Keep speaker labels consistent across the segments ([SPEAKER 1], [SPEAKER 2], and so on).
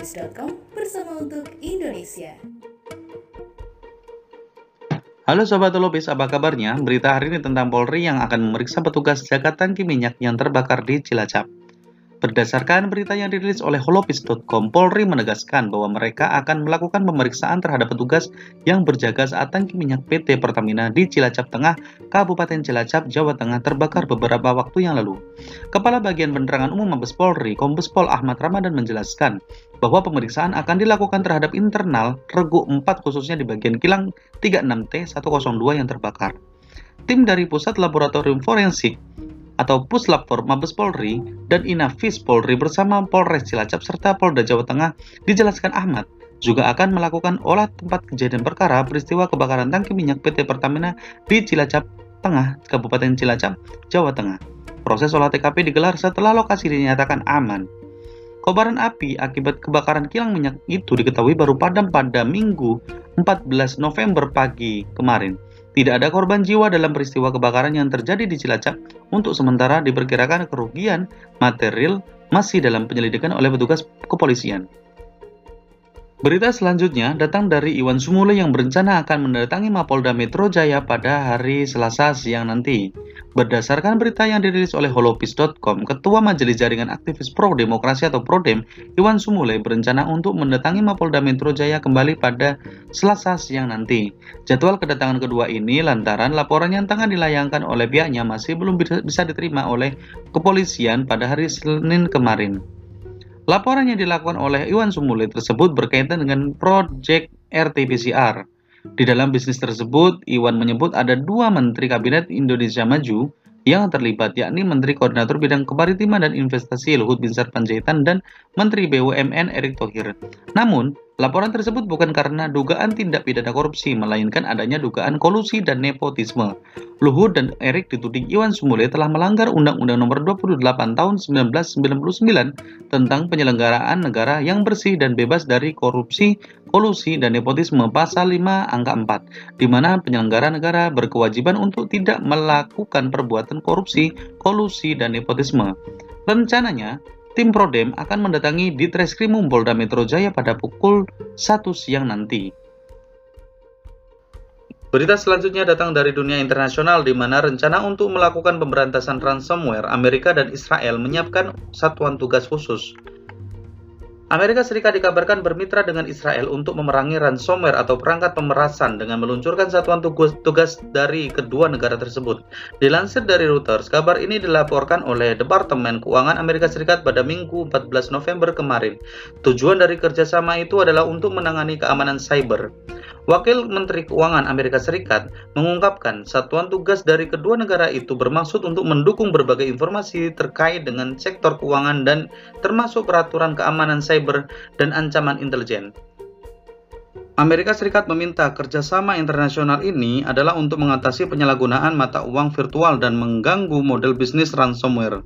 [SPEAKER 1] holopis.com bersama untuk Indonesia.
[SPEAKER 2] Halo Sobat Holopis, apa kabarnya? Berita hari ini tentang Polri yang akan memeriksa petugas jaga tangki minyak yang terbakar di Cilacap. Berdasarkan berita yang dirilis oleh holopis.com, Polri menegaskan bahwa mereka akan melakukan pemeriksaan terhadap petugas yang berjaga saat tangki minyak PT Pertamina di Cilacap Tengah, Kabupaten Cilacap, Jawa Tengah terbakar beberapa waktu yang lalu. Kepala Bagian Penerangan Umum Mabes Polri, Kombes Pol Ahmad Ramadan menjelaskan bahwa pemeriksaan akan dilakukan terhadap internal Regu 4 khususnya di bagian kilang 36T102 yang terbakar. Tim dari Pusat Laboratorium Forensik atau Puslap for Mabes Polri dan Inafis Polri bersama Polres Cilacap serta Polda Jawa Tengah dijelaskan Ahmad juga akan melakukan olah tempat kejadian perkara peristiwa kebakaran tangki minyak PT Pertamina di Cilacap Tengah, Kabupaten Cilacap, Jawa Tengah. Proses olah TKP digelar setelah lokasi dinyatakan aman. Kobaran api akibat kebakaran kilang minyak itu diketahui baru padam pada Minggu 14 November pagi kemarin. Tidak ada korban jiwa dalam peristiwa kebakaran yang terjadi di Cilacap. Untuk sementara diperkirakan kerugian material masih dalam penyelidikan oleh petugas kepolisian. Berita selanjutnya datang dari Iwan Sumule yang berencana akan mendatangi Mapolda Metro Jaya pada hari Selasa siang nanti. Berdasarkan berita yang dirilis oleh holopis.com, Ketua Majelis Jaringan Aktivis Pro Demokrasi atau Prodem, Iwan Sumule berencana untuk mendatangi Mapolda Metro Jaya kembali pada Selasa siang nanti. Jadwal kedatangan kedua ini lantaran laporan yang tengah dilayangkan oleh pihaknya masih belum bisa diterima oleh kepolisian pada hari Senin kemarin. Laporan yang dilakukan oleh Iwan Sumule tersebut berkaitan dengan proyek RT-PCR. Di dalam bisnis tersebut, Iwan menyebut ada dua menteri kabinet Indonesia Maju yang terlibat yakni Menteri Koordinator Bidang Kemaritiman dan Investasi Luhut Binsar Panjaitan dan Menteri BUMN Erick Thohir. Namun, Laporan tersebut bukan karena dugaan tindak pidana korupsi, melainkan adanya dugaan kolusi dan nepotisme. Luhut dan Erik dituding Iwan Sumule telah melanggar Undang-Undang Nomor 28 Tahun 1999 tentang penyelenggaraan negara yang bersih dan bebas dari korupsi, kolusi, dan nepotisme Pasal 5 Angka 4, di mana penyelenggara negara berkewajiban untuk tidak melakukan perbuatan korupsi, kolusi, dan nepotisme. Rencananya, tim Prodem akan mendatangi di Treskrimum Polda Metro Jaya pada pukul 1 siang nanti. Berita selanjutnya datang dari dunia internasional di mana rencana untuk melakukan pemberantasan ransomware Amerika dan Israel menyiapkan satuan tugas khusus. Amerika Serikat dikabarkan bermitra dengan Israel untuk memerangi ransomware atau perangkat pemerasan dengan meluncurkan satuan tugas, tugas dari kedua negara tersebut. Dilansir dari Reuters, kabar ini dilaporkan oleh Departemen Keuangan Amerika Serikat pada Minggu 14 November kemarin. Tujuan dari kerjasama itu adalah untuk menangani keamanan cyber. Wakil Menteri Keuangan Amerika Serikat mengungkapkan satuan tugas dari kedua negara itu bermaksud untuk mendukung berbagai informasi terkait dengan sektor keuangan dan termasuk peraturan keamanan cyber dan ancaman intelijen. Amerika Serikat meminta kerjasama internasional ini adalah untuk mengatasi penyalahgunaan mata uang virtual dan mengganggu model bisnis ransomware.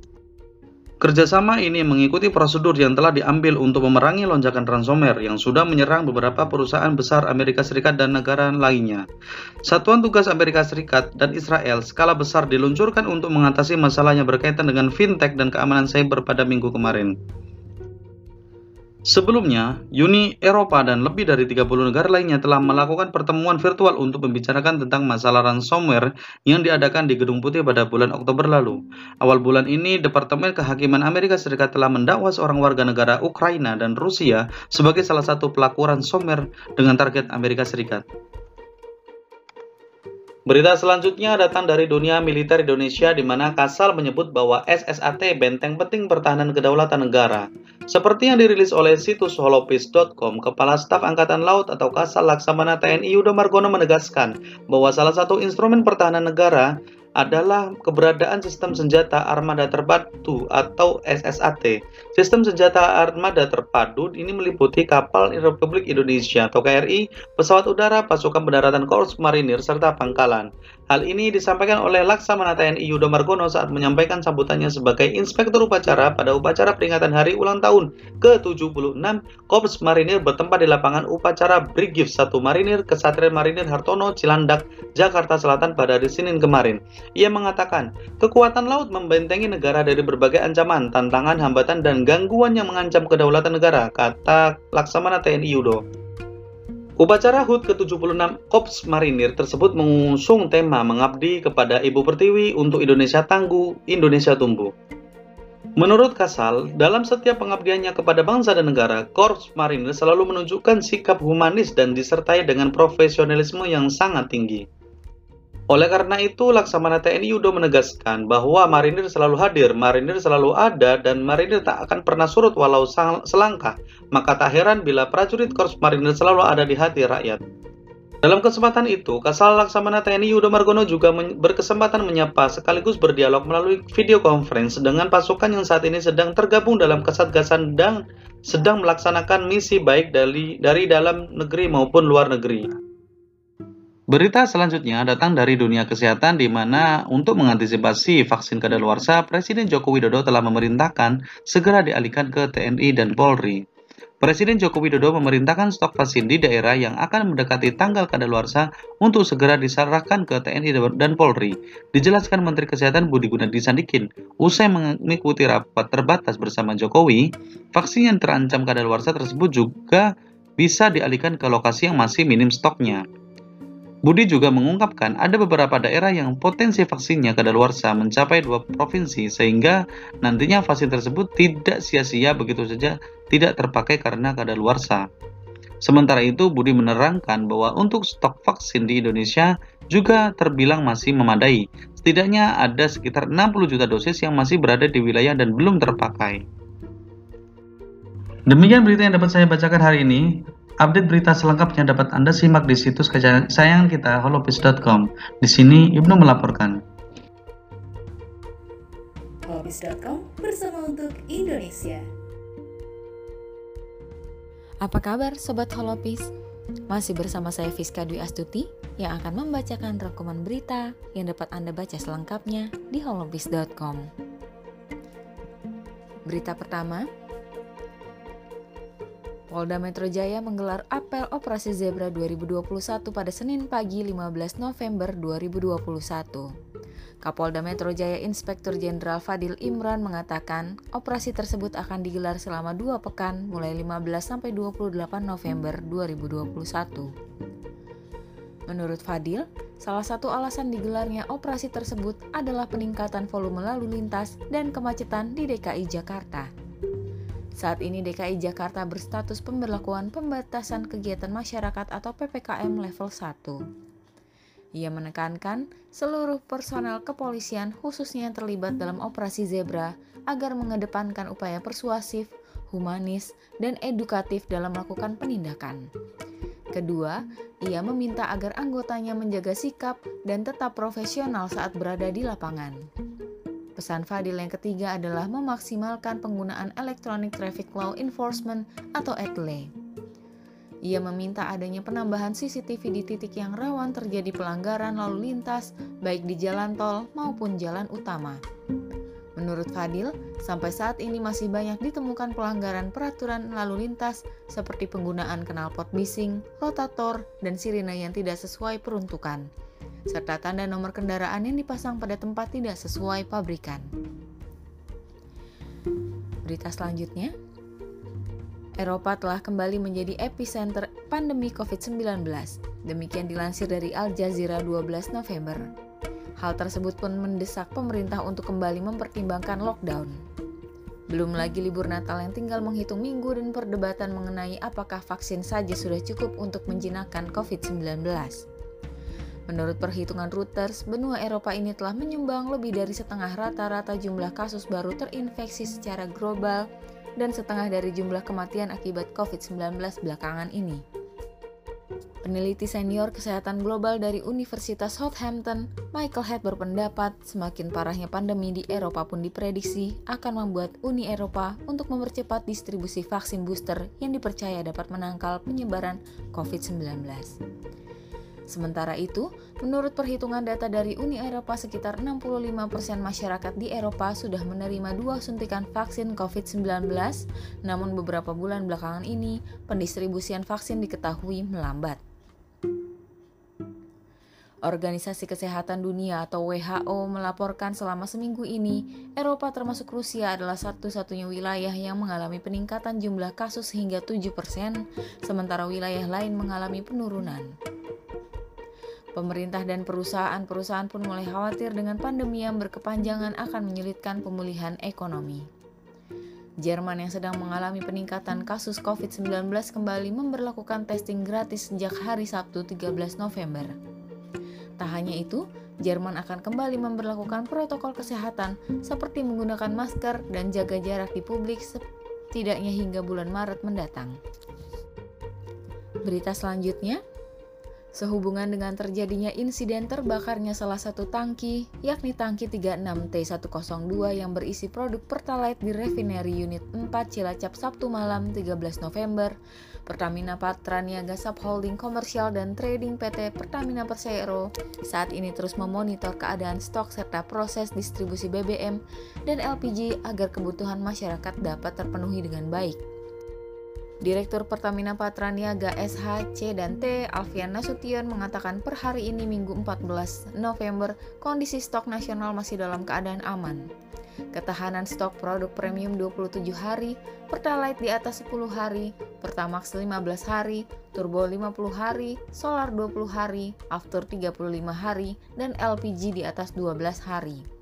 [SPEAKER 2] Kerjasama ini mengikuti prosedur yang telah diambil untuk memerangi lonjakan ransomware yang sudah menyerang beberapa perusahaan besar Amerika Serikat dan negara lainnya. Satuan tugas Amerika Serikat dan Israel skala besar diluncurkan untuk mengatasi masalahnya berkaitan dengan fintech dan keamanan cyber pada minggu kemarin. Sebelumnya, Uni Eropa dan lebih dari 30 negara lainnya telah melakukan pertemuan virtual untuk membicarakan tentang masalah ransomware yang diadakan di Gedung Putih pada bulan Oktober lalu. Awal bulan ini, Departemen Kehakiman Amerika Serikat telah mendakwa seorang warga negara Ukraina dan Rusia sebagai salah satu pelaku ransomware dengan target Amerika Serikat. Berita selanjutnya datang dari dunia militer Indonesia di mana Kasal menyebut bahwa SSAT benteng penting pertahanan kedaulatan negara. Seperti yang dirilis oleh situs holopis.com, Kepala Staf Angkatan Laut atau Kasal Laksamana TNI Yudo Margono menegaskan bahwa salah satu instrumen pertahanan negara adalah keberadaan sistem senjata armada terpadu atau SSAT. Sistem senjata armada terpadu ini meliputi kapal Republik Indonesia atau KRI, pesawat udara, pasukan pendaratan Korps Marinir, serta pangkalan. Hal ini disampaikan oleh Laksamana TNI Yudo Margono saat menyampaikan sambutannya sebagai Inspektur Upacara pada upacara peringatan hari ulang tahun ke-76 Korps Marinir bertempat di lapangan upacara Brigif 1 Marinir Kesatria Marinir Hartono, Cilandak, Jakarta Selatan pada hari Senin kemarin. Ia mengatakan, kekuatan laut membentengi negara dari berbagai ancaman, tantangan, hambatan, dan gangguan yang mengancam kedaulatan negara, kata Laksamana TNI Yudo. Upacara HUT ke-76 Kops Marinir tersebut mengusung tema mengabdi kepada Ibu Pertiwi untuk Indonesia Tangguh, Indonesia Tumbuh. Menurut Kasal, dalam setiap pengabdiannya kepada bangsa dan negara, Korps Marinir selalu menunjukkan sikap humanis dan disertai dengan profesionalisme yang sangat tinggi. Oleh karena itu, Laksamana TNI Yudo menegaskan bahwa marinir selalu hadir, marinir selalu ada, dan marinir tak akan pernah surut walau selangkah. Maka tak heran bila prajurit Korps Marinir selalu ada di hati rakyat. Dalam kesempatan itu, Kasal Laksamana TNI Yudo Margono juga berkesempatan menyapa sekaligus berdialog melalui video conference dengan pasukan yang saat ini sedang tergabung dalam kesatgasan dan sedang melaksanakan misi baik dari, dari dalam negeri maupun luar negeri. Berita selanjutnya datang dari dunia kesehatan di mana untuk mengantisipasi vaksin kadaluarsa, Presiden Joko Widodo telah memerintahkan segera dialihkan ke TNI dan Polri. Presiden Joko Widodo memerintahkan stok vaksin di daerah yang akan mendekati tanggal kadaluarsa untuk segera diserahkan ke TNI dan Polri. Dijelaskan Menteri Kesehatan Budi Gunadi Sadikin, usai mengikuti rapat terbatas bersama Jokowi, vaksin yang terancam kadaluarsa tersebut juga bisa dialihkan ke lokasi yang masih minim stoknya. Budi juga mengungkapkan ada beberapa daerah yang potensi vaksinnya kadaluarsa mencapai dua provinsi sehingga nantinya vaksin tersebut tidak sia-sia begitu saja tidak terpakai karena kadaluarsa. Sementara itu Budi menerangkan bahwa untuk stok vaksin di Indonesia juga terbilang masih memadai. Setidaknya ada sekitar 60 juta dosis yang masih berada di wilayah dan belum terpakai. Demikian berita yang dapat saya bacakan hari ini. Update berita selengkapnya dapat Anda simak di situs kesayangan kita holopis.com. Di sini Ibnu melaporkan.
[SPEAKER 1] Holopis.com bersama untuk Indonesia.
[SPEAKER 3] Apa kabar Sobat Holopis? Masih bersama saya Fiska Dwi Astuti yang akan membacakan rekaman berita yang dapat Anda baca selengkapnya di holopis.com. Berita pertama, Polda Metro Jaya menggelar apel Operasi Zebra 2021 pada Senin pagi 15 November 2021. Kapolda Metro Jaya Inspektur Jenderal Fadil Imran mengatakan operasi tersebut akan digelar selama dua pekan mulai 15 sampai 28 November 2021. Menurut Fadil, salah satu alasan digelarnya operasi tersebut adalah peningkatan volume lalu lintas dan kemacetan di DKI Jakarta. Saat ini DKI Jakarta berstatus pemberlakuan pembatasan kegiatan masyarakat atau PPKM level 1. Ia menekankan seluruh personel kepolisian khususnya yang terlibat dalam operasi Zebra agar mengedepankan upaya persuasif, humanis, dan edukatif dalam melakukan penindakan. Kedua, ia meminta agar anggotanya menjaga sikap dan tetap profesional saat berada di lapangan. Pesan Fadil yang ketiga adalah memaksimalkan penggunaan Electronic Traffic Law Enforcement atau ETLE. Ia meminta adanya penambahan CCTV di titik yang rawan terjadi pelanggaran lalu lintas, baik di jalan tol maupun jalan utama. Menurut Fadil, sampai saat ini masih banyak ditemukan pelanggaran peraturan lalu lintas seperti penggunaan knalpot bising, rotator, dan sirine yang tidak sesuai peruntukan serta tanda nomor kendaraan yang dipasang pada tempat tidak sesuai pabrikan. Berita selanjutnya, Eropa telah kembali menjadi epicenter pandemi COVID-19. Demikian dilansir dari Al Jazeera 12 November. Hal tersebut pun mendesak pemerintah untuk kembali mempertimbangkan lockdown. Belum lagi libur Natal yang tinggal menghitung minggu dan perdebatan mengenai apakah vaksin saja sudah cukup untuk menjinakkan COVID-19. Menurut perhitungan Reuters, benua Eropa ini telah menyumbang lebih dari setengah rata-rata jumlah kasus baru terinfeksi secara global dan setengah dari jumlah kematian akibat COVID-19 belakangan ini. Peneliti senior kesehatan global dari Universitas Southampton, Michael Head berpendapat semakin parahnya pandemi di Eropa pun diprediksi akan membuat Uni Eropa untuk mempercepat distribusi vaksin booster yang dipercaya dapat menangkal penyebaran COVID-19. Sementara itu, menurut perhitungan data dari Uni Eropa, sekitar 65% masyarakat di Eropa sudah menerima dua suntikan vaksin COVID-19, namun beberapa bulan belakangan ini, pendistribusian vaksin diketahui melambat. Organisasi Kesehatan Dunia atau WHO melaporkan selama seminggu ini, Eropa termasuk Rusia adalah satu-satunya wilayah yang mengalami peningkatan jumlah kasus hingga 7%, sementara wilayah lain mengalami penurunan. Pemerintah dan perusahaan-perusahaan pun mulai khawatir dengan pandemi yang berkepanjangan akan menyulitkan pemulihan ekonomi. Jerman yang sedang mengalami peningkatan kasus COVID-19 kembali memperlakukan testing gratis sejak hari Sabtu 13 November. Tak hanya itu, Jerman akan kembali memperlakukan protokol kesehatan seperti menggunakan masker dan jaga jarak di publik setidaknya hingga bulan Maret mendatang. Berita selanjutnya, Sehubungan dengan terjadinya insiden terbakarnya salah satu tangki, yakni tangki 36T102 yang berisi produk Pertalite di Refinery Unit 4 Cilacap Sabtu malam 13 November, Pertamina Patraniaga Subholding Komersial dan Trading PT Pertamina Persero saat ini terus memonitor keadaan stok serta proses distribusi BBM dan LPG agar kebutuhan masyarakat dapat terpenuhi dengan baik. Direktur Pertamina Patraniaga SHC dan T, Alfian Nasution mengatakan per hari ini Minggu 14 November, kondisi stok nasional masih dalam keadaan aman. Ketahanan stok produk premium 27 hari, Pertalite di atas 10 hari, Pertamax 15 hari, Turbo 50 hari, Solar 20 hari, After 35 hari, dan LPG di atas 12 hari.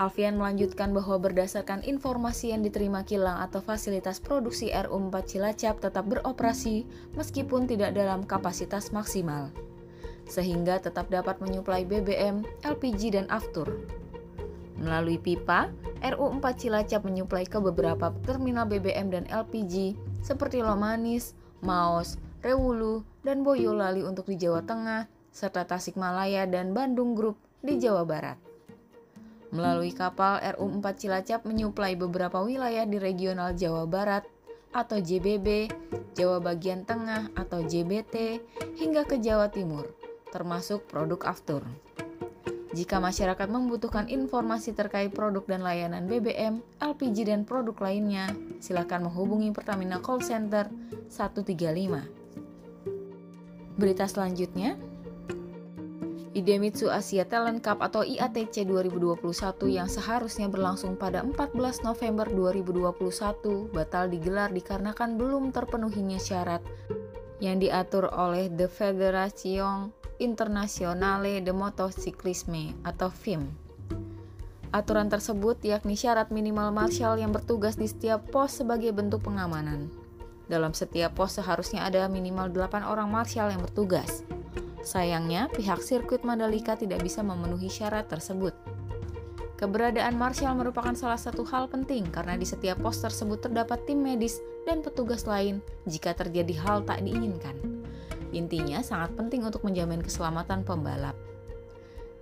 [SPEAKER 3] Alfian melanjutkan bahwa berdasarkan informasi yang diterima kilang atau fasilitas produksi RU4 Cilacap tetap beroperasi meskipun tidak dalam kapasitas maksimal, sehingga tetap dapat menyuplai BBM, LPG, dan aftur. Melalui pipa, RU4 Cilacap menyuplai ke beberapa terminal BBM dan LPG seperti Lomanis, Maos, Rewulu, dan Boyolali untuk di Jawa Tengah, serta Tasikmalaya dan Bandung Group di Jawa Barat. Melalui kapal RU4 Cilacap menyuplai beberapa wilayah di regional Jawa Barat atau JBB, Jawa bagian tengah atau JBT, hingga ke Jawa Timur, termasuk produk aftur. Jika masyarakat membutuhkan informasi terkait produk dan layanan BBM, LPG dan produk lainnya, silakan menghubungi Pertamina Call Center 135. Berita selanjutnya, Idemitsu Asia Talent Cup atau IATC 2021 yang seharusnya berlangsung pada 14 November 2021 batal digelar dikarenakan belum terpenuhinya syarat yang diatur oleh The Federation Internationale de Motociclisme atau FIM. Aturan tersebut yakni syarat minimal marshal yang bertugas di setiap pos sebagai bentuk pengamanan. Dalam setiap pos seharusnya ada minimal 8 orang marshal yang bertugas. Sayangnya, pihak sirkuit Mandalika tidak bisa memenuhi syarat tersebut. Keberadaan Marshall merupakan salah satu hal penting karena di setiap pos tersebut terdapat tim medis dan petugas lain jika terjadi hal tak diinginkan. Intinya sangat penting untuk menjamin keselamatan pembalap.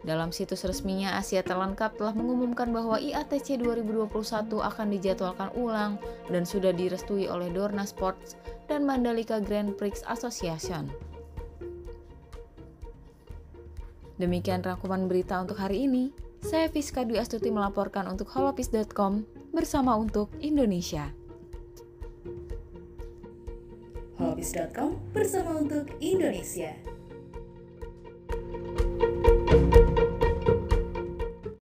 [SPEAKER 3] Dalam situs resminya Asia Talent Cup telah mengumumkan bahwa IATC 2021 akan dijadwalkan ulang dan sudah direstui oleh Dorna Sports dan Mandalika Grand Prix Association. Demikian rangkuman berita untuk hari ini. Saya Fiska Dwi Astuti melaporkan untuk holopis.com bersama untuk Indonesia.
[SPEAKER 1] Holopis.com bersama untuk Indonesia.